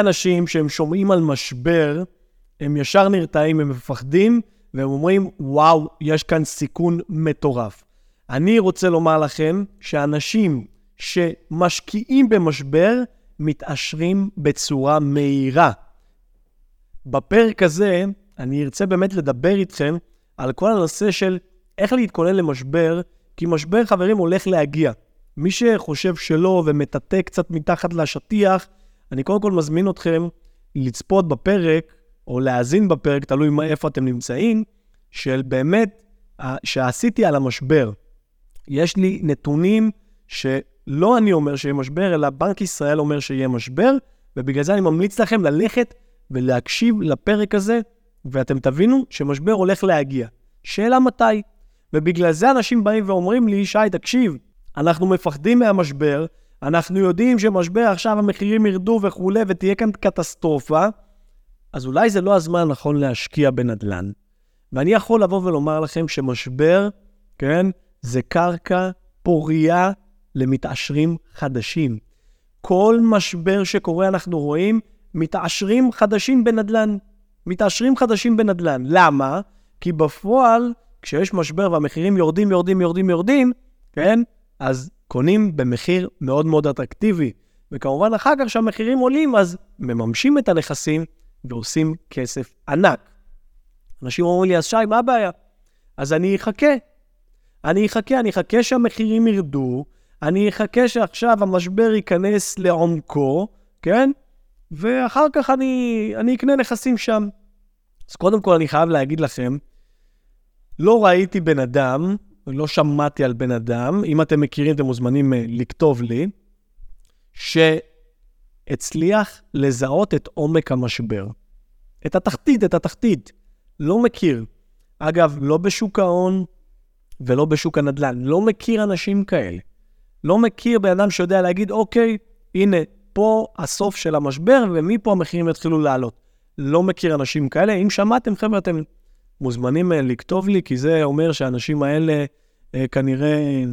אנשים שהם שומעים על משבר, הם ישר נרתעים, הם מפחדים, והם אומרים, וואו, יש כאן סיכון מטורף. אני רוצה לומר לכם שאנשים שמשקיעים במשבר, מתעשרים בצורה מהירה. בפרק הזה אני ארצה באמת לדבר איתכם על כל הנושא של איך להתכונן למשבר, כי משבר, חברים, הולך להגיע. מי שחושב שלא ומטאטא קצת מתחת לשטיח, אני קודם כל מזמין אתכם לצפות בפרק, או להאזין בפרק, תלוי איפה אתם נמצאים, של באמת, שעשיתי על המשבר. יש לי נתונים שלא אני אומר שיהיה משבר, אלא בנק ישראל אומר שיהיה משבר, ובגלל זה אני ממליץ לכם ללכת ולהקשיב לפרק הזה, ואתם תבינו שמשבר הולך להגיע. שאלה מתי? ובגלל זה אנשים באים ואומרים לי, שי, תקשיב, אנחנו מפחדים מהמשבר, אנחנו יודעים שמשבר עכשיו המחירים ירדו וכולי, ותהיה כאן קטסטרופה, אז אולי זה לא הזמן הנכון להשקיע בנדל"ן. ואני יכול לבוא ולומר לכם שמשבר, כן, זה קרקע פורייה למתעשרים חדשים. כל משבר שקורה אנחנו רואים מתעשרים חדשים בנדל"ן. מתעשרים חדשים בנדל"ן. למה? כי בפועל, כשיש משבר והמחירים יורדים, יורדים, יורדים, יורדים, כן? אז קונים במחיר מאוד מאוד אטרקטיבי. וכמובן, אחר כך כשהמחירים עולים, אז מממשים את הנכסים ועושים כסף ענק. אנשים אומרים לי, אז שי, מה הבעיה? אז אני אחכה. אני אחכה, אני אחכה שהמחירים ירדו, אני אחכה שעכשיו המשבר ייכנס לעומקו, כן? ואחר כך אני, אני אקנה נכסים שם. אז קודם כל אני חייב להגיד לכם, לא ראיתי בן אדם, לא שמעתי על בן אדם, אם אתם מכירים, אתם מוזמנים אה, לכתוב לי, שהצליח לזהות את עומק המשבר. את התחתית, את התחתית. לא מכיר. אגב, לא בשוק ההון ולא בשוק הנדל"ן. לא מכיר אנשים כאלה. לא מכיר בן אדם שיודע להגיד, אוקיי, הנה, פה הסוף של המשבר, ומפה המחירים יתחילו לעלות. לא מכיר אנשים כאלה. אם שמעתם, חבר'ה, אתם מוזמנים אה, לכתוב לי, כי זה אומר שהאנשים האלה אה, כנראה,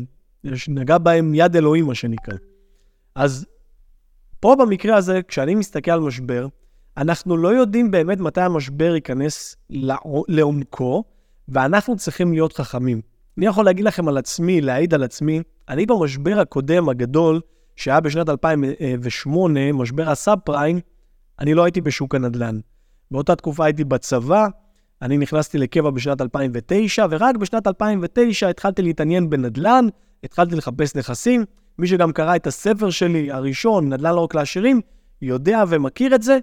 נגע בהם יד אלוהים, מה שנקרא. אז פה במקרה הזה, כשאני מסתכל על משבר, אנחנו לא יודעים באמת מתי המשבר ייכנס לעומקו, ואנחנו צריכים להיות חכמים. אני יכול להגיד לכם על עצמי, להעיד על עצמי, אני במשבר הקודם הגדול, שהיה בשנת 2008, משבר הסאב פריים, אני לא הייתי בשוק הנדל"ן. באותה תקופה הייתי בצבא, אני נכנסתי לקבע בשנת 2009, ורק בשנת 2009 התחלתי להתעניין בנדל"ן, התחלתי לחפש נכסים. מי שגם קרא את הספר שלי, הראשון, נדל"ן לא רק לעשירים, יודע ומכיר את זה,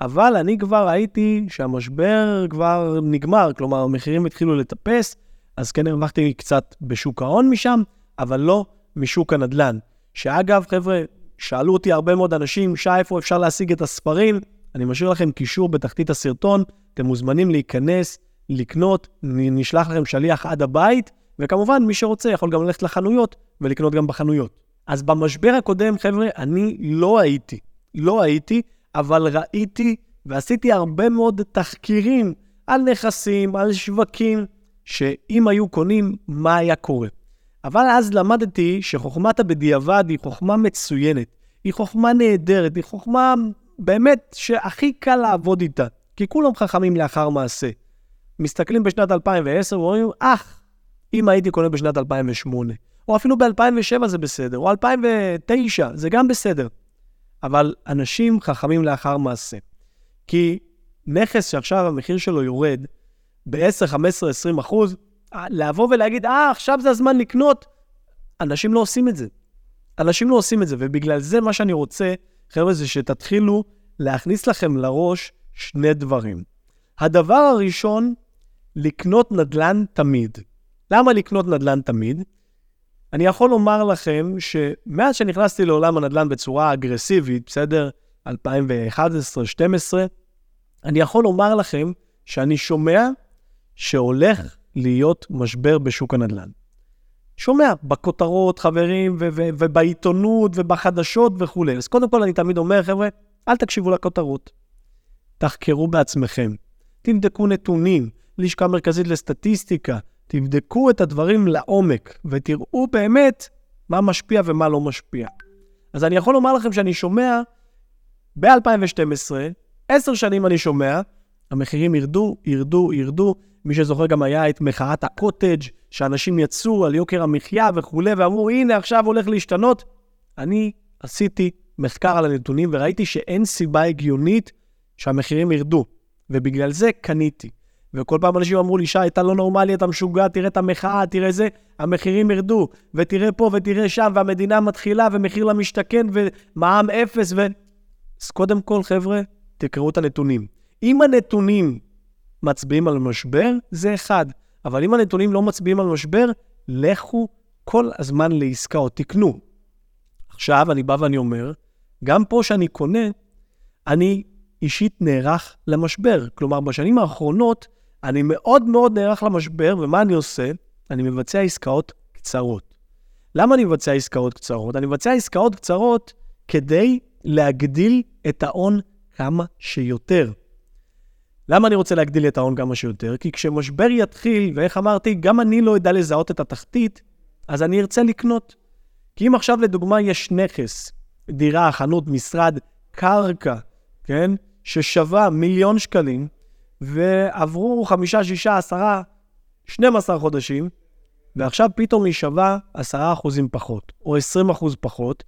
אבל אני כבר ראיתי שהמשבר כבר נגמר, כלומר, המחירים התחילו לטפס, אז כן הרווחתי קצת בשוק ההון משם, אבל לא משוק הנדל"ן. שאגב, חבר'ה, שאלו אותי הרבה מאוד אנשים, שי, איפה אפשר להשיג את הספרים? אני משאיר לכם קישור בתחתית הסרטון, אתם מוזמנים להיכנס, לקנות, נשלח לכם שליח עד הבית, וכמובן, מי שרוצה יכול גם ללכת לחנויות ולקנות גם בחנויות. אז במשבר הקודם, חבר'ה, אני לא הייתי. לא הייתי, אבל ראיתי ועשיתי הרבה מאוד תחקירים על נכסים, על שווקים, שאם היו קונים, מה היה קורה. אבל אז למדתי שחוכמת הבדיעבד היא חוכמה מצוינת, היא חוכמה נהדרת, היא חוכמה באמת שהכי קל לעבוד איתה, כי כולם חכמים לאחר מעשה. מסתכלים בשנת 2010 ואומרים, אך, אם הייתי קונה בשנת 2008, או אפילו ב-2007 זה בסדר, או 2009, זה גם בסדר. אבל אנשים חכמים לאחר מעשה. כי נכס שעכשיו המחיר שלו יורד ב-10, 15, 20 אחוז, לבוא ולהגיד, אה, עכשיו זה הזמן לקנות, אנשים לא עושים את זה. אנשים לא עושים את זה, ובגלל זה מה שאני רוצה, חבר'ה, זה שתתחילו להכניס לכם לראש שני דברים. הדבר הראשון, לקנות נדל"ן תמיד. למה לקנות נדל"ן תמיד? אני יכול לומר לכם שמאז שנכנסתי לעולם הנדל"ן בצורה אגרסיבית, בסדר? 2011-2012, אני יכול לומר לכם שאני שומע שהולך להיות משבר בשוק הנדל"ן. שומע בכותרות, חברים, ו- ו- ובעיתונות, ובחדשות וכולי. אז קודם כל אני תמיד אומר, חבר'ה, אל תקשיבו לכותרות. תחקרו בעצמכם. תבדקו נתונים, לשכה מרכזית לסטטיסטיקה, תבדקו את הדברים לעומק, ותראו באמת מה משפיע ומה לא משפיע. אז אני יכול לומר לכם שאני שומע ב-2012, עשר שנים אני שומע, המחירים ירדו, ירדו, ירדו. מי שזוכר גם היה את מחאת הקוטג', שאנשים יצאו על יוקר המחיה וכולי, ואמרו, הנה, עכשיו הולך להשתנות. אני עשיתי מחקר על הנתונים וראיתי שאין סיבה הגיונית שהמחירים ירדו, ובגלל זה קניתי. וכל פעם אנשים אמרו לי, שי, אתה לא נורמלי, אתה משוגע, תראה את המחאה, תראה זה, המחירים ירדו, ותראה פה ותראה שם, והמדינה מתחילה, ומחיר למשתכן, ומע"מ אפס, ו... אז קודם כל, חבר'ה, תקראו את הנתונים. אם הנתונים מצביעים על משבר, זה אחד. אבל אם הנתונים לא מצביעים על משבר, לכו כל הזמן לעסקאות, תקנו. עכשיו, אני בא ואני אומר, גם פה שאני קונה, אני אישית נערך למשבר. כלומר, בשנים האחרונות, אני מאוד מאוד נערך למשבר, ומה אני עושה? אני מבצע עסקאות קצרות. למה אני מבצע עסקאות קצרות? אני מבצע עסקאות קצרות כדי להגדיל את ההון כמה שיותר. למה אני רוצה להגדיל את ההון כמה שיותר? כי כשמשבר יתחיל, ואיך אמרתי, גם אני לא אדע לזהות את התחתית, אז אני ארצה לקנות. כי אם עכשיו לדוגמה יש נכס, דירה, חנות, משרד, קרקע, כן? ששווה מיליון שקלים, ועברו חמישה, שישה, עשרה, 12 חודשים, ועכשיו פתאום היא שווה עשרה אחוזים פחות, או עשרים אחוז פחות,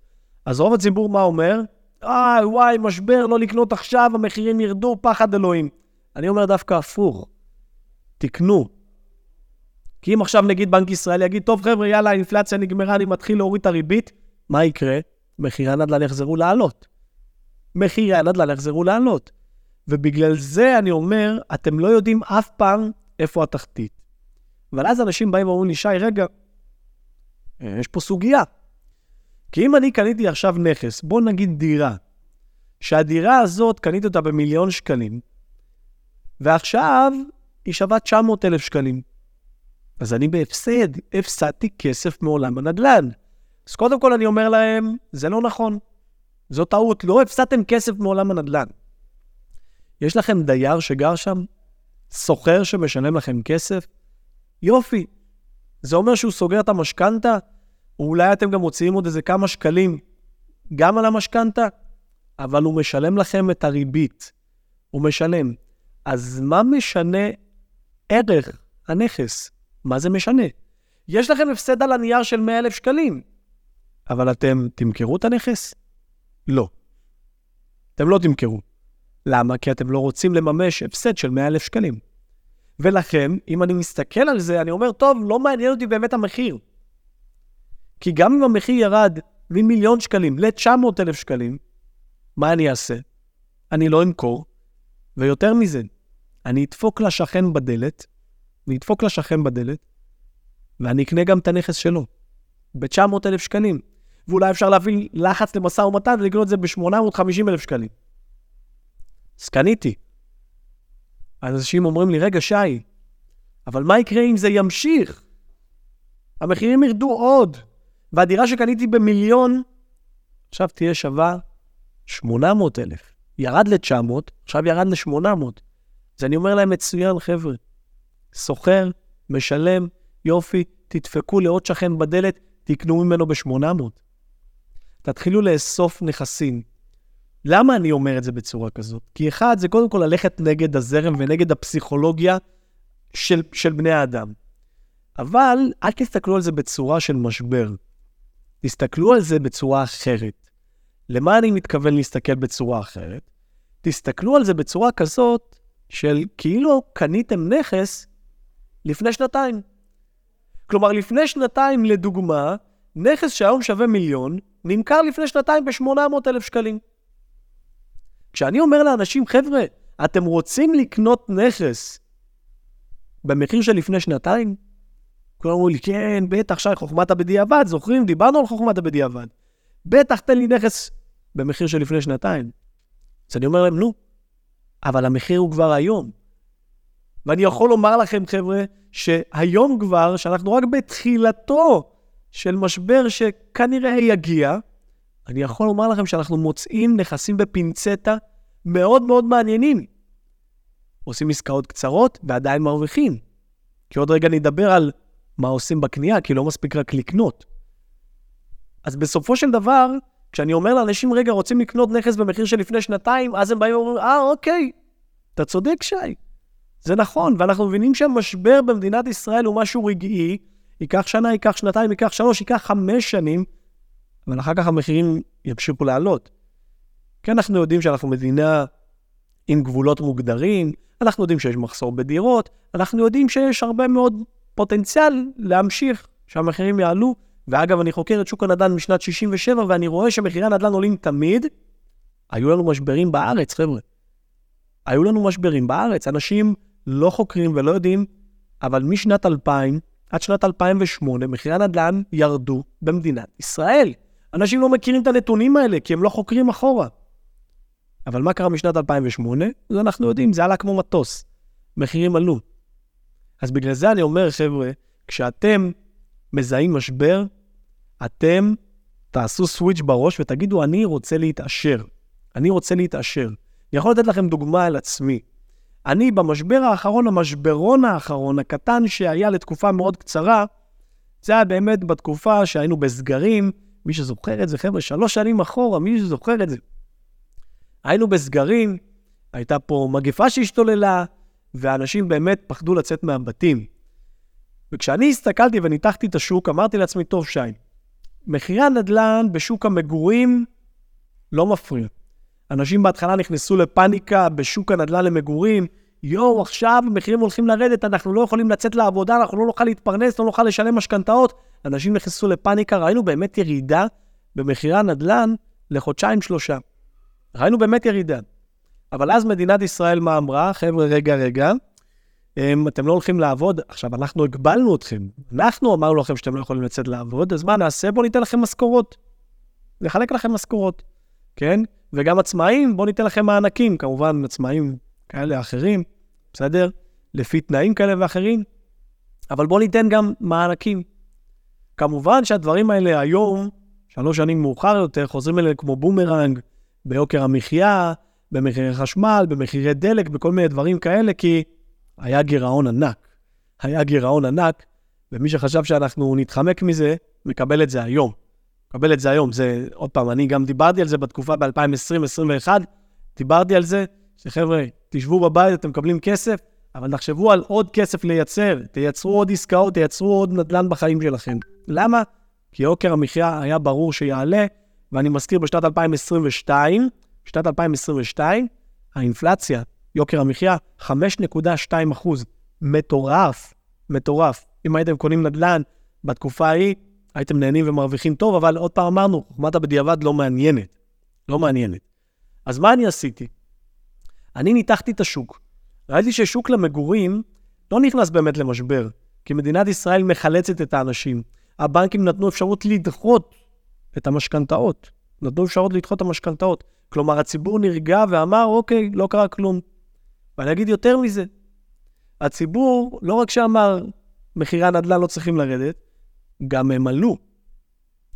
אז רוב הציבור מה אומר? אה, וואי, משבר, לא לקנות עכשיו, המחירים ירדו, פחד אלוהים. אני אומר דווקא הפוך, תקנו. כי אם עכשיו נגיד בנק ישראל יגיד, טוב חבר'ה, יאללה, האינפלציה נגמרה, אני מתחיל להוריד את הריבית, מה יקרה? מחירי הנדל"ן יחזרו לעלות. מחירי הנדל"ן יחזרו לעלות. ובגלל זה אני אומר, אתם לא יודעים אף פעם איפה התחתית. אבל אז אנשים באים ואומרים לי, שי, רגע, יש פה סוגיה. כי אם אני קניתי עכשיו נכס, בוא נגיד דירה, שהדירה הזאת, קניתי אותה במיליון שקלים, ועכשיו היא שווה 900 אלף שקלים. אז אני בהפסד, הפסדתי כסף מעולם הנדל"ן. אז קודם כל אני אומר להם, זה לא נכון. זו טעות, לא הפסדתם כסף מעולם הנדל"ן. יש לכם דייר שגר שם? סוחר שמשלם לכם כסף? יופי. זה אומר שהוא סוגר את המשכנתה? או אולי אתם גם מוציאים עוד איזה כמה שקלים גם על המשכנתה? אבל הוא משלם לכם את הריבית. הוא משלם. אז מה משנה ערך הנכס? מה זה משנה? יש לכם הפסד על הנייר של 100,000 שקלים, אבל אתם תמכרו את הנכס? לא. אתם לא תמכרו. למה? כי אתם לא רוצים לממש הפסד של 100,000 שקלים. ולכן, אם אני מסתכל על זה, אני אומר, טוב, לא מעניין אותי באמת המחיר. כי גם אם המחיר ירד ממיליון שקלים ל-900,000 שקלים, מה אני אעשה? אני לא אמכור, ויותר מזה, אני אדפוק לשכן בדלת, אני אדפוק לשכן בדלת, ואני אקנה גם את הנכס שלו, ב-900,000 שקלים. ואולי אפשר להביא לחץ למשא ומתן ולקנות את זה ב-850,000 שקלים. אז קניתי. אנשים אומרים לי, רגע, שי, אבל מה יקרה אם זה ימשיך? המחירים ירדו עוד, והדירה שקניתי במיליון, עכשיו תהיה שווה 800,000. ירד ל-900, עכשיו ירד ל-800. אז אני אומר להם, מצוין, חבר'ה. סוחר, משלם, יופי, תדפקו לעוד שכן בדלת, תקנו ממנו ב-800. תתחילו לאסוף נכסים. למה אני אומר את זה בצורה כזאת? כי אחד, זה קודם כל ללכת נגד הזרם ונגד הפסיכולוגיה של, של בני האדם. אבל אל תסתכלו על זה בצורה של משבר. תסתכלו על זה בצורה אחרת. למה אני מתכוון להסתכל בצורה אחרת? תסתכלו על זה בצורה כזאת של כאילו קניתם נכס לפני שנתיים. כלומר, לפני שנתיים, לדוגמה, נכס שהיום שווה מיליון, נמכר לפני שנתיים ב-800,000 שקלים. כשאני אומר לאנשים, חבר'ה, אתם רוצים לקנות נכס במחיר של לפני שנתיים? כולם אמרו לי, כן, בטח, שי, חוכמת הבדיעבד, זוכרים? דיברנו על חוכמת הבדיעבד. בטח, תן לי נכס במחיר של לפני שנתיים. אז אני אומר להם, נו, אבל המחיר הוא כבר היום. ואני יכול לומר לכם, חבר'ה, שהיום כבר, שאנחנו רק בתחילתו של משבר שכנראה יגיע, אני יכול לומר לכם שאנחנו מוצאים נכסים בפינצטה מאוד מאוד מעניינים. עושים עסקאות קצרות ועדיין מרוויחים. כי עוד רגע נדבר על מה עושים בקנייה, כי לא מספיק רק לקנות. אז בסופו של דבר, כשאני אומר לאנשים, רגע, רוצים לקנות נכס במחיר של לפני שנתיים, אז הם באים ואומרים, אה, אוקיי, אתה צודק, שי. זה נכון, ואנחנו מבינים שהמשבר במדינת ישראל הוא משהו רגעי, ייקח שנה, ייקח שנתיים, ייקח שלוש, ייקח חמש שנים, אבל אחר כך המחירים ימשיכו לעלות. כי אנחנו יודעים שאנחנו מדינה עם גבולות מוגדרים, אנחנו יודעים שיש מחסור בדירות, אנחנו יודעים שיש הרבה מאוד פוטנציאל להמשיך, שהמחירים יעלו. ואגב, אני חוקר את שוק הנדל"ן משנת 67, ואני רואה שמחירי הנדל"ן עולים תמיד. היו לנו משברים בארץ, חבר'ה. היו לנו משברים בארץ. אנשים לא חוקרים ולא יודעים, אבל משנת 2000 עד שנת 2008 מחירי הנדל"ן ירדו במדינת ישראל. אנשים לא מכירים את הנתונים האלה, כי הם לא חוקרים אחורה. אבל מה קרה משנת 2008? זה אנחנו יודעים, זה עלה כמו מטוס. מחירים עלו. אז בגלל זה אני אומר, חבר'ה, כשאתם מזהים משבר, אתם תעשו סוויץ' בראש ותגידו, אני רוצה להתעשר. אני רוצה להתעשר. אני יכול לתת לכם דוגמה על עצמי. אני במשבר האחרון, המשברון האחרון, הקטן שהיה לתקופה מאוד קצרה, זה היה באמת בתקופה שהיינו בסגרים, מי שזוכר את זה, חבר'ה, שלוש שנים אחורה, מי שזוכר את זה. היינו בסגרים, הייתה פה מגפה שהשתוללה, ואנשים באמת פחדו לצאת מהבתים. וכשאני הסתכלתי וניתחתי את השוק, אמרתי לעצמי, טוב, שי, מחירי הנדל"ן בשוק המגורים לא מפריע. אנשים בהתחלה נכנסו לפאניקה בשוק הנדל"ן למגורים, יואו, עכשיו המחירים הולכים לרדת, אנחנו לא יכולים לצאת לעבודה, אנחנו לא נוכל להתפרנס, לא נוכל לשלם משכנתאות. אנשים נכנסו לפאניקה, ראינו באמת ירידה במחירי הנדל"ן לחודשיים-שלושה. ראינו באמת ירידה. אבל אז מדינת ישראל מה אמרה? חבר'ה, רגע, רגע, אמ, אתם לא הולכים לעבוד, עכשיו, אנחנו הגבלנו אתכם. אנחנו אמרנו לכם שאתם לא יכולים לצאת לעבוד, אז מה נעשה? בואו ניתן לכם משכורות. נחלק לכם משכורות, כן? וגם עצמאים, בואו ניתן לכם מענקים, כמובן, עצמאים כאלה אחרים, בסדר? לפי תנאים כאלה ואחרים, אבל בואו ניתן גם מענקים. כמובן שהדברים האלה היום, שלוש שנים מאוחר יותר, חוזרים אליהם כמו בומרנג, ביוקר המחיה, במחירי חשמל, במחירי דלק, בכל מיני דברים כאלה, כי היה גירעון ענק. היה גירעון ענק, ומי שחשב שאנחנו נתחמק מזה, מקבל את זה היום. מקבל את זה היום. זה, עוד פעם, אני גם דיברתי על זה בתקופה ב-2020-2021, דיברתי על זה, שחבר'ה, תשבו בבית, אתם מקבלים כסף, אבל תחשבו על עוד כסף לייצר, תייצרו עוד עסקאות, תייצרו עוד נדל"ן בחיים שלכם. למה? כי יוקר המחיה היה ברור שיעלה, ואני מזכיר, בשנת 2022, בשנת 2022, האינפלציה, יוקר המחיה, 5.2 אחוז. מטורף, מטורף. אם הייתם קונים נדל"ן בתקופה ההיא, הייתם נהנים ומרוויחים טוב, אבל עוד פעם אמרנו, חוכמת הבדיעבד לא מעניינת. לא מעניינת. אז מה אני עשיתי? אני ניתחתי את השוק. ראיתי ששוק למגורים לא נכנס באמת למשבר, כי מדינת ישראל מחלצת את האנשים. הבנקים נתנו אפשרות לדחות את המשכנתאות. נתנו אפשרות לדחות את המשכנתאות. כלומר, הציבור נרגע ואמר, אוקיי, לא קרה כלום. ואני אגיד יותר מזה, הציבור לא רק שאמר, מחירי הנדל"ן לא צריכים לרדת, גם הם עלו.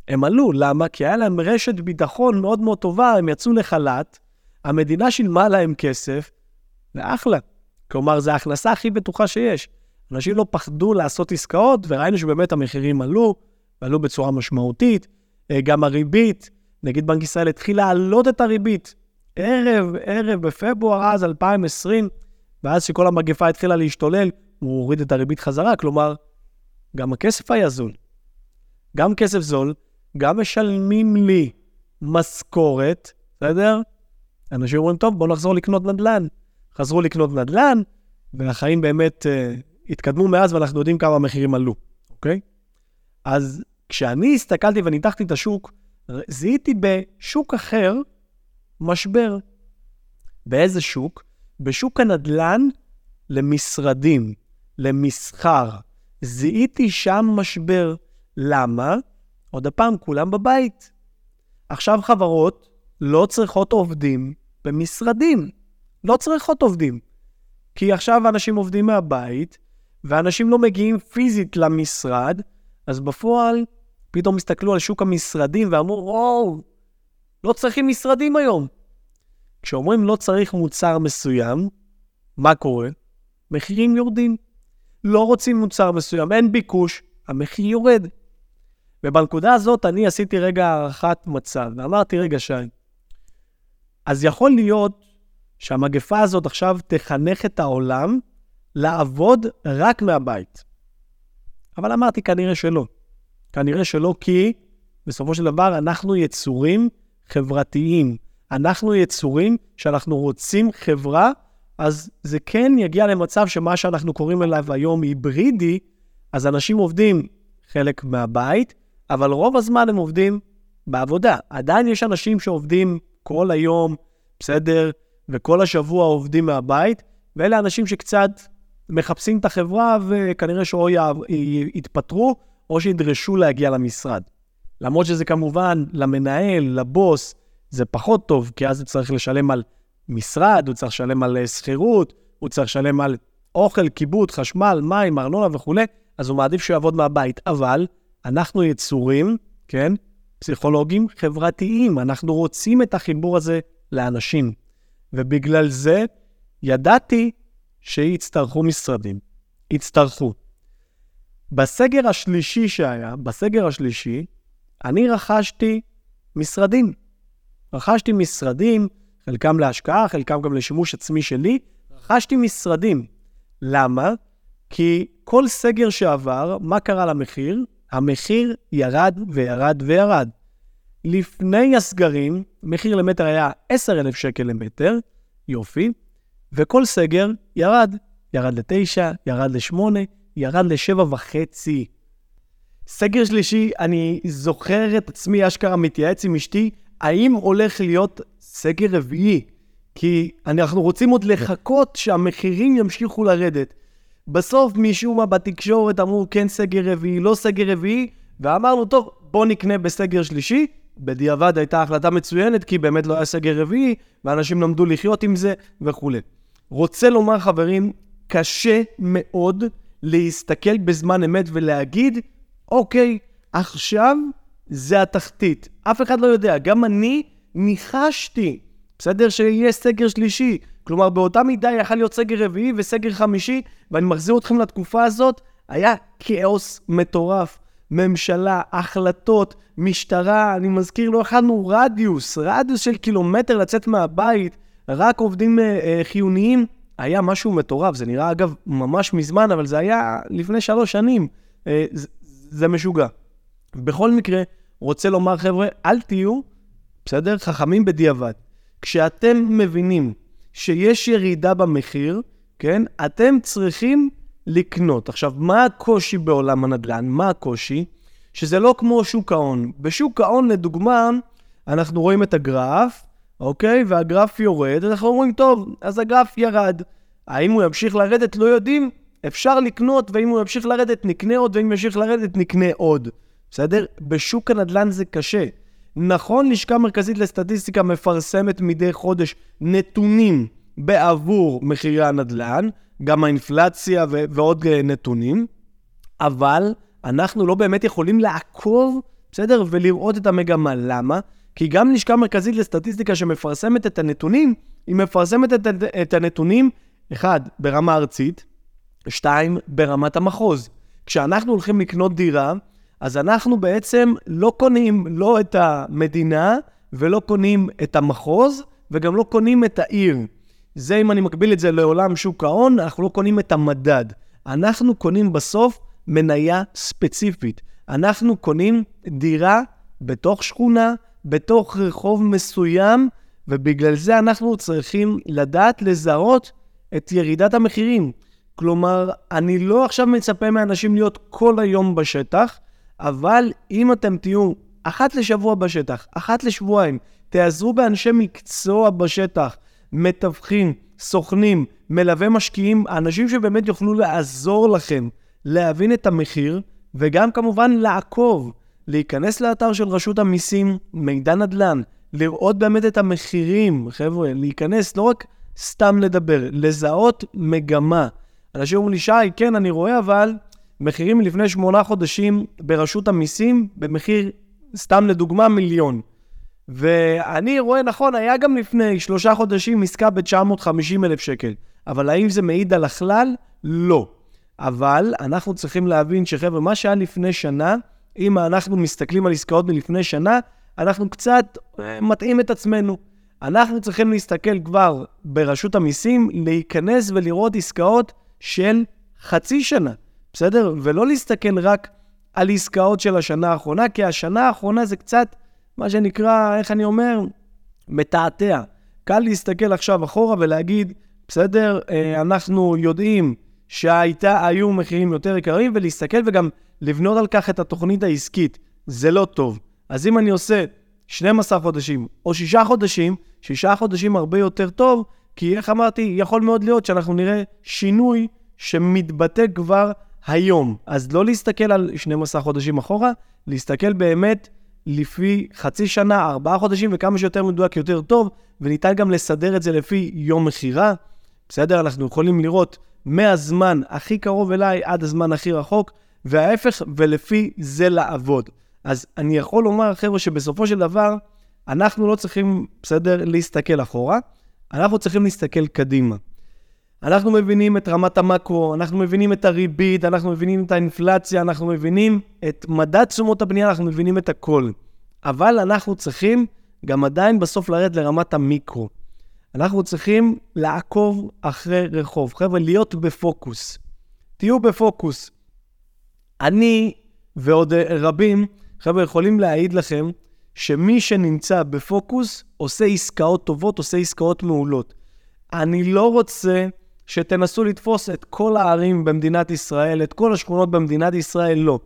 הם עלו, למה? כי היה להם רשת ביטחון מאוד מאוד טובה, הם יצאו לחל"ת, המדינה שילמה להם כסף, ואחלה. כלומר, זו ההכנסה הכי בטוחה שיש. אנשים לא פחדו לעשות עסקאות, וראינו שבאמת המחירים עלו, ועלו בצורה משמעותית. אה, גם הריבית, נגיד בנק ישראל התחיל להעלות את הריבית. ערב, ערב, בפברואר אז, 2020, ואז שכל המגפה התחילה להשתולל, הוא הוריד את הריבית חזרה, כלומר, גם הכסף היה זול. גם כסף זול, גם משלמים לי משכורת, בסדר? אנשים אומרים, טוב, בואו נחזור לקנות נדל"ן. חזרו לקנות נדל"ן, והחיים באמת uh, התקדמו מאז, ואנחנו יודעים כמה המחירים עלו, אוקיי? אז כשאני הסתכלתי וניתחתי את השוק, זיהיתי בשוק אחר משבר. באיזה שוק? בשוק הנדל"ן למשרדים, למסחר. זיהיתי שם משבר. למה? עוד פעם, כולם בבית. עכשיו חברות לא צריכות עובדים במשרדים. לא צריכות עובדים. כי עכשיו אנשים עובדים מהבית, ואנשים לא מגיעים פיזית למשרד, אז בפועל פתאום הסתכלו על שוק המשרדים ואמרו, וואו, לא צריכים משרדים היום. כשאומרים לא צריך מוצר מסוים, מה קורה? מחירים יורדים. לא רוצים מוצר מסוים, אין ביקוש, המחיר יורד. ובנקודה הזאת אני עשיתי רגע הערכת מצב, ואמרתי, רגע, שי, אז יכול להיות שהמגפה הזאת עכשיו תחנך את העולם לעבוד רק מהבית. אבל אמרתי, כנראה שלא. כנראה שלא, כי בסופו של דבר אנחנו יצורים חברתיים. אנחנו יצורים שאנחנו רוצים חברה, אז זה כן יגיע למצב שמה שאנחנו קוראים אליו היום היברידי, אז אנשים עובדים חלק מהבית, אבל רוב הזמן הם עובדים בעבודה. עדיין יש אנשים שעובדים כל היום, בסדר, וכל השבוע עובדים מהבית, ואלה אנשים שקצת מחפשים את החברה וכנראה שאו יתפטרו או שידרשו להגיע למשרד. למרות שזה כמובן למנהל, לבוס, זה פחות טוב, כי אז הוא צריך לשלם על משרד, הוא צריך לשלם על אה, שכירות, הוא צריך לשלם על אוכל, כיבוד, חשמל, מים, ארנונה וכולי, אז הוא מעדיף שהוא יעבוד מהבית. אבל אנחנו יצורים, כן, פסיכולוגים חברתיים, אנחנו רוצים את החיבור הזה לאנשים. ובגלל זה ידעתי שיצטרכו משרדים. יצטרכו. בסגר השלישי שהיה, בסגר השלישי, אני רכשתי משרדים. רכשתי משרדים, חלקם להשקעה, חלקם גם לשימוש עצמי שלי. רכשתי משרדים. למה? כי כל סגר שעבר, מה קרה למחיר? המחיר ירד וירד וירד. לפני הסגרים, מחיר למטר היה 10,000 שקל למטר, יופי, וכל סגר ירד. ירד ל-9, ירד ל-8, ירד ל-7.5. סגר שלישי, אני זוכר את עצמי אשכרה מתייעץ עם אשתי, האם הולך להיות סגר רביעי? כי אנחנו רוצים עוד לחכות שהמחירים ימשיכו לרדת. בסוף משום מה בתקשורת אמרו כן סגר רביעי, לא סגר רביעי, ואמרנו, טוב, בוא נקנה בסגר שלישי. בדיעבד הייתה החלטה מצוינת, כי באמת לא היה סגר רביעי, ואנשים למדו לחיות עם זה וכולי. רוצה לומר, חברים, קשה מאוד להסתכל בזמן אמת ולהגיד, אוקיי, עכשיו זה התחתית. אף אחד לא יודע, גם אני ניחשתי, בסדר? שיהיה סגר שלישי. כלומר, באותה מידה יכל להיות סגר רביעי וסגר חמישי, ואני מחזיר אתכם לתקופה הזאת, היה כאוס מטורף. ממשלה, החלטות, משטרה, אני מזכיר, לא אכלנו רדיוס, רדיוס של קילומטר לצאת מהבית, רק עובדים אה, אה, חיוניים, היה משהו מטורף. זה נראה, אגב, ממש מזמן, אבל זה היה לפני שלוש שנים. אה, זה, זה משוגע. בכל מקרה, רוצה לומר, חבר'ה, אל תהיו, בסדר? חכמים בדיעבד. כשאתם מבינים שיש ירידה במחיר, כן? אתם צריכים לקנות. עכשיו, מה הקושי בעולם הנדל"ן? מה הקושי? שזה לא כמו שוק ההון. בשוק ההון, לדוגמה, אנחנו רואים את הגרף, אוקיי? והגרף יורד, אנחנו אומרים, טוב, אז הגרף ירד. האם הוא ימשיך לרדת? לא יודעים. אפשר לקנות, ואם הוא ימשיך לרדת, נקנה עוד, ואם ימשיך לרדת, נקנה עוד. בסדר? בשוק הנדל"ן זה קשה. נכון, לשכה מרכזית לסטטיסטיקה מפרסמת מדי חודש נתונים בעבור מחירי הנדל"ן, גם האינפלציה ו- ועוד אה, נתונים, אבל אנחנו לא באמת יכולים לעקוב, בסדר? ולראות את המגמה. למה? כי גם לשכה מרכזית לסטטיסטיקה שמפרסמת את הנתונים, היא מפרסמת את, את הנתונים, אחד, ברמה ארצית, שתיים, ברמת המחוז. כשאנחנו הולכים לקנות דירה, אז אנחנו בעצם לא קונים לא את המדינה ולא קונים את המחוז וגם לא קונים את העיר. זה אם אני מקביל את זה לעולם שוק ההון, אנחנו לא קונים את המדד. אנחנו קונים בסוף מניה ספציפית. אנחנו קונים דירה בתוך שכונה, בתוך רחוב מסוים, ובגלל זה אנחנו צריכים לדעת לזהות את ירידת המחירים. כלומר, אני לא עכשיו מצפה מאנשים להיות כל היום בשטח, אבל אם אתם תהיו אחת לשבוע בשטח, אחת לשבועיים, תעזרו באנשי מקצוע בשטח, מתווכים, סוכנים, מלווה משקיעים, אנשים שבאמת יוכלו לעזור לכם להבין את המחיר, וגם כמובן לעקוב, להיכנס לאתר של רשות המיסים, מידע נדל"ן, לראות באמת את המחירים, חבר'ה, להיכנס, לא רק סתם לדבר, לזהות מגמה. אנשים אומרים לי, שי, כן, אני רואה, אבל מחירים מלפני שמונה חודשים ברשות המיסים, במחיר, סתם לדוגמה, מיליון. ואני רואה, נכון, היה גם לפני שלושה חודשים עסקה ב-950 אלף שקל, אבל האם זה מעיד על הכלל? לא. אבל אנחנו צריכים להבין שחבר'ה, מה שהיה לפני שנה, אם אנחנו מסתכלים על עסקאות מלפני שנה, אנחנו קצת אה, מטעים את עצמנו. אנחנו צריכים להסתכל כבר ברשות המיסים, להיכנס ולראות עסקאות של חצי שנה, בסדר? ולא להסתכל רק על עסקאות של השנה האחרונה, כי השנה האחרונה זה קצת, מה שנקרא, איך אני אומר, מתעתע. קל להסתכל עכשיו אחורה ולהגיד, בסדר, אה, אנחנו יודעים שהיו מחירים יותר יקרים, ולהסתכל וגם לבנות על כך את התוכנית העסקית. זה לא טוב. אז אם אני עושה 12 חודשים או 6 חודשים, 6 חודשים הרבה יותר טוב, כי איך אמרתי, יכול מאוד להיות שאנחנו נראה שינוי שמתבטא כבר היום. אז לא להסתכל על 12 חודשים אחורה, להסתכל באמת לפי חצי שנה, ארבעה חודשים, וכמה שיותר מדויק יותר טוב, וניתן גם לסדר את זה לפי יום מכירה. בסדר? אנחנו יכולים לראות מהזמן הכי קרוב אליי עד הזמן הכי רחוק, וההפך, ולפי זה לעבוד. אז אני יכול לומר, חבר'ה, שבסופו של דבר, אנחנו לא צריכים, בסדר, להסתכל אחורה, אנחנו צריכים להסתכל קדימה. אנחנו מבינים את רמת המקרו, אנחנו מבינים את הריבית, אנחנו מבינים את האינפלציה, אנחנו מבינים את מדד תשומות הבנייה, אנחנו מבינים את הכל. אבל אנחנו צריכים גם עדיין בסוף לרדת לרמת המיקרו. אנחנו צריכים לעקוב אחרי רחוב. חבר'ה, להיות בפוקוס. תהיו בפוקוס. אני ועוד רבים, חבר'ה, יכולים להעיד לכם שמי שנמצא בפוקוס עושה עסקאות טובות, עושה עסקאות מעולות. אני לא רוצה שתנסו לתפוס את כל הערים במדינת ישראל, את כל השכונות במדינת ישראל, לא.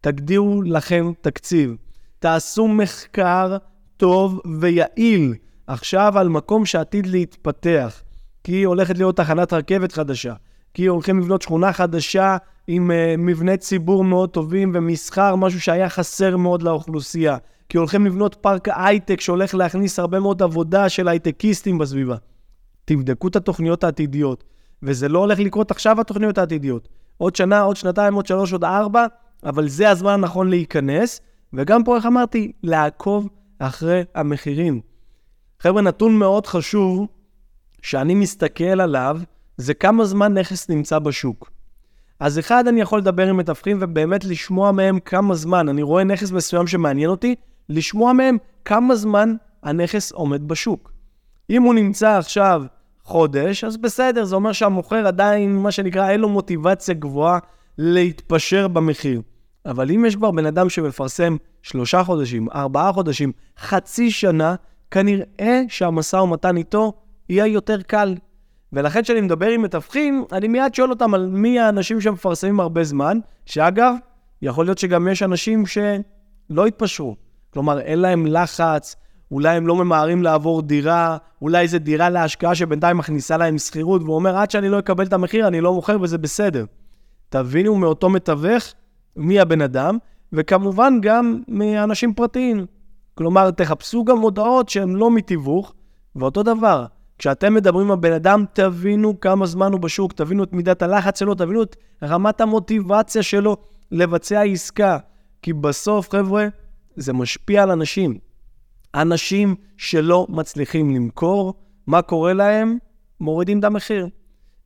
תגדירו לכם תקציב. תעשו מחקר טוב ויעיל עכשיו על מקום שעתיד להתפתח. כי הולכת להיות תחנת רכבת חדשה, כי הולכים לבנות שכונה חדשה עם uh, מבני ציבור מאוד טובים ומסחר, משהו שהיה חסר מאוד לאוכלוסייה. כי הולכים לבנות פארק הייטק שהולך להכניס הרבה מאוד עבודה של הייטקיסטים בסביבה. תבדקו את התוכניות העתידיות. וזה לא הולך לקרות עכשיו התוכניות העתידיות. עוד שנה, עוד שנתיים, עוד שלוש, עוד ארבע, אבל זה הזמן הנכון להיכנס, וגם פה, איך אמרתי, לעקוב אחרי המחירים. חבר'ה, נתון מאוד חשוב שאני מסתכל עליו, זה כמה זמן נכס נמצא בשוק. אז אחד, אני יכול לדבר עם מתווכים ובאמת לשמוע מהם כמה זמן, אני רואה נכס מסוים שמעניין אותי, לשמוע מהם כמה זמן הנכס עומד בשוק. אם הוא נמצא עכשיו חודש, אז בסדר, זה אומר שהמוכר עדיין, מה שנקרא, אין לו מוטיבציה גבוהה להתפשר במחיר. אבל אם יש כבר בן אדם שמפרסם שלושה חודשים, ארבעה חודשים, חצי שנה, כנראה שהמשא ומתן איתו יהיה יותר קל. ולכן כשאני מדבר עם מתווכים, אני מיד שואל אותם על מי האנשים שמפרסמים הרבה זמן, שאגב, יכול להיות שגם יש אנשים שלא התפשרו. כלומר, אין להם לחץ, אולי הם לא ממהרים לעבור דירה, אולי זו דירה להשקעה שבינתיים מכניסה להם שכירות, והוא אומר, עד שאני לא אקבל את המחיר, אני לא מוכר וזה בסדר. תבינו מאותו מתווך מי הבן אדם, וכמובן גם מאנשים פרטיים. כלומר, תחפשו גם הודעות שהן לא מתיווך, ואותו דבר, כשאתם מדברים עם הבן אדם, תבינו כמה זמן הוא בשוק, תבינו את מידת הלחץ שלו, תבינו את רמת המוטיבציה שלו לבצע עסקה. כי בסוף, חבר'ה, זה משפיע על אנשים. אנשים שלא מצליחים למכור, מה קורה להם? מורידים את המחיר.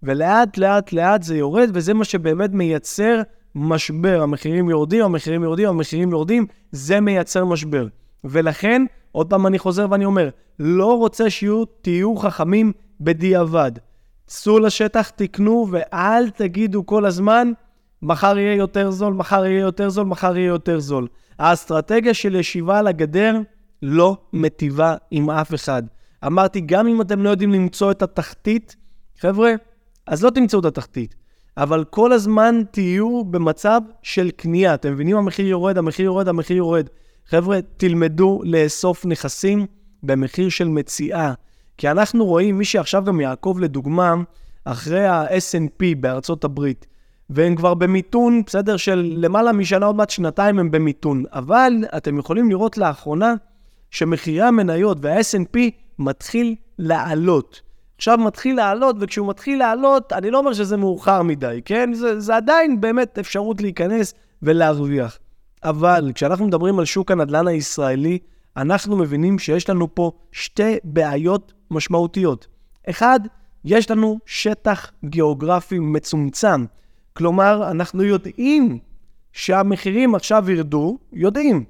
ולאט לאט לאט זה יורד, וזה מה שבאמת מייצר משבר. המחירים יורדים, המחירים יורדים, המחירים יורדים, זה מייצר משבר. ולכן, עוד פעם אני חוזר ואני אומר, לא רוצה שיהיו, תהיו חכמים בדיעבד. צאו לשטח, תקנו, ואל תגידו כל הזמן, מחר יהיה יותר זול, מחר יהיה יותר זול, מחר יהיה יותר זול. האסטרטגיה של ישיבה על הגדר לא מטיבה עם אף אחד. אמרתי, גם אם אתם לא יודעים למצוא את התחתית, חבר'ה, אז לא תמצאו את התחתית. אבל כל הזמן תהיו במצב של קנייה. אתם מבינים? המחיר יורד, המחיר יורד, המחיר יורד. חבר'ה, תלמדו לאסוף נכסים במחיר של מציאה. כי אנחנו רואים, מי שעכשיו גם יעקב לדוגמה, אחרי ה snp בארצות הברית, והם כבר במיתון, בסדר, של למעלה משנה, עוד מעט שנתיים הם במיתון. אבל אתם יכולים לראות לאחרונה שמחירי המניות וה snp מתחיל לעלות. עכשיו מתחיל לעלות, וכשהוא מתחיל לעלות, אני לא אומר שזה מאוחר מדי, כן? זה, זה עדיין באמת אפשרות להיכנס ולהרוויח. אבל כשאנחנו מדברים על שוק הנדל"ן הישראלי, אנחנו מבינים שיש לנו פה שתי בעיות משמעותיות. אחד, יש לנו שטח גיאוגרפי מצומצם. כלומר, אנחנו יודעים שהמחירים עכשיו ירדו, יודעים.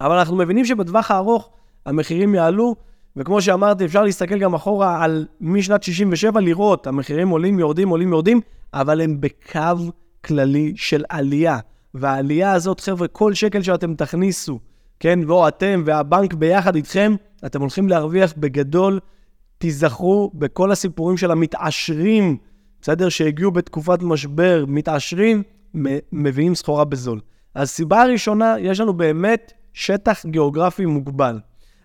אבל אנחנו מבינים שבטווח הארוך המחירים יעלו, וכמו שאמרתי, אפשר להסתכל גם אחורה על משנת 67, לראות, המחירים עולים, יורדים, עולים, יורדים, אבל הם בקו כללי של עלייה. והעלייה הזאת, חבר'ה, כל שקל שאתם תכניסו, כן, ואו אתם והבנק ביחד איתכם, אתם הולכים להרוויח בגדול. תיזכרו בכל הסיפורים של המתעשרים, בסדר? שהגיעו בתקופת משבר, מתעשרים, מביאים סחורה בזול. הסיבה הראשונה, יש לנו באמת שטח גיאוגרפי מוגבל.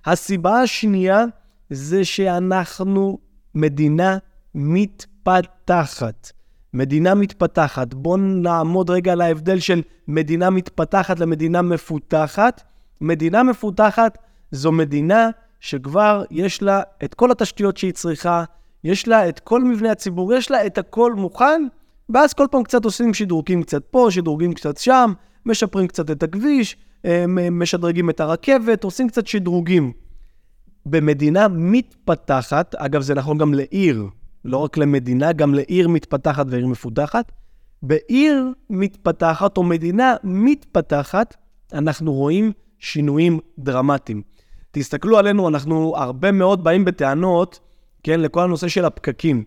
הסיבה השנייה זה שאנחנו מדינה מתפתחת. מדינה מתפתחת. בואו נעמוד רגע על ההבדל של מדינה מתפתחת למדינה מפותחת. מדינה מפותחת זו מדינה שכבר יש לה את כל התשתיות שהיא צריכה, יש לה את כל מבנה הציבור, יש לה את הכל מוכן, ואז כל פעם קצת עושים שדרוגים קצת פה, שדרוגים קצת שם, משפרים קצת את הכביש, משדרגים את הרכבת, עושים קצת שדרוגים. במדינה מתפתחת, אגב, זה נכון גם לעיר, לא רק למדינה, גם לעיר מתפתחת ועיר מפותחת. בעיר מתפתחת או מדינה מתפתחת, אנחנו רואים שינויים דרמטיים. תסתכלו עלינו, אנחנו הרבה מאוד באים בטענות, כן, לכל הנושא של הפקקים.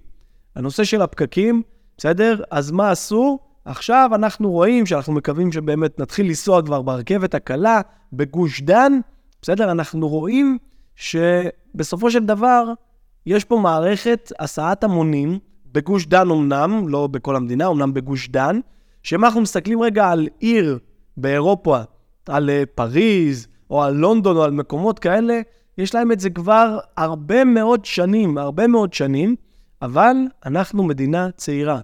הנושא של הפקקים, בסדר? אז מה עשו? עכשיו אנחנו רואים שאנחנו מקווים שבאמת נתחיל לנסוע כבר ברכבת הקלה בגוש דן, בסדר? אנחנו רואים שבסופו של דבר יש פה מערכת הסעת המונים, בגוש דן אמנם, לא בכל המדינה, אמנם בגוש דן, שאם אנחנו מסתכלים רגע על עיר באירופה, על אה, פריז, או על לונדון, או על מקומות כאלה, יש להם את זה כבר הרבה מאוד שנים, הרבה מאוד שנים, אבל אנחנו מדינה צעירה.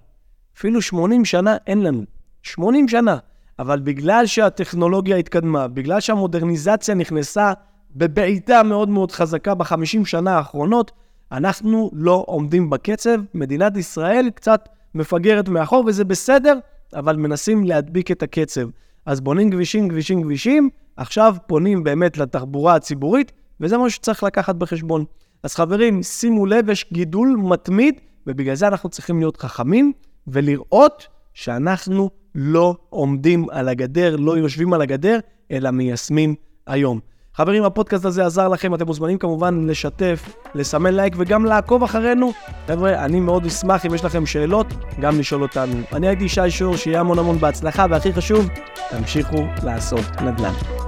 אפילו 80 שנה אין לנו. 80 שנה. אבל בגלל שהטכנולוגיה התקדמה, בגלל שהמודרניזציה נכנסה בבעיטה מאוד מאוד חזקה בחמישים שנה האחרונות, אנחנו לא עומדים בקצב. מדינת ישראל קצת מפגרת מאחור, וזה בסדר, אבל מנסים להדביק את הקצב. אז בונים כבישים, כבישים, כבישים, עכשיו פונים באמת לתחבורה הציבורית, וזה מה שצריך לקחת בחשבון. אז חברים, שימו לב, יש גידול מתמיד, ובגלל זה אנחנו צריכים להיות חכמים ולראות שאנחנו לא עומדים על הגדר, לא יושבים על הגדר, אלא מיישמים היום. חברים, הפודקאסט הזה עזר לכם, אתם מוזמנים כמובן לשתף, לסמן לייק וגם לעקוב אחרינו. חבר'ה, אני מאוד אשמח אם יש לכם שאלות, גם לשאול אותנו. אני הייתי שי שור, שיהיה המון המון בהצלחה, והכי חשוב, תמשיכו לעשות נדל"ן.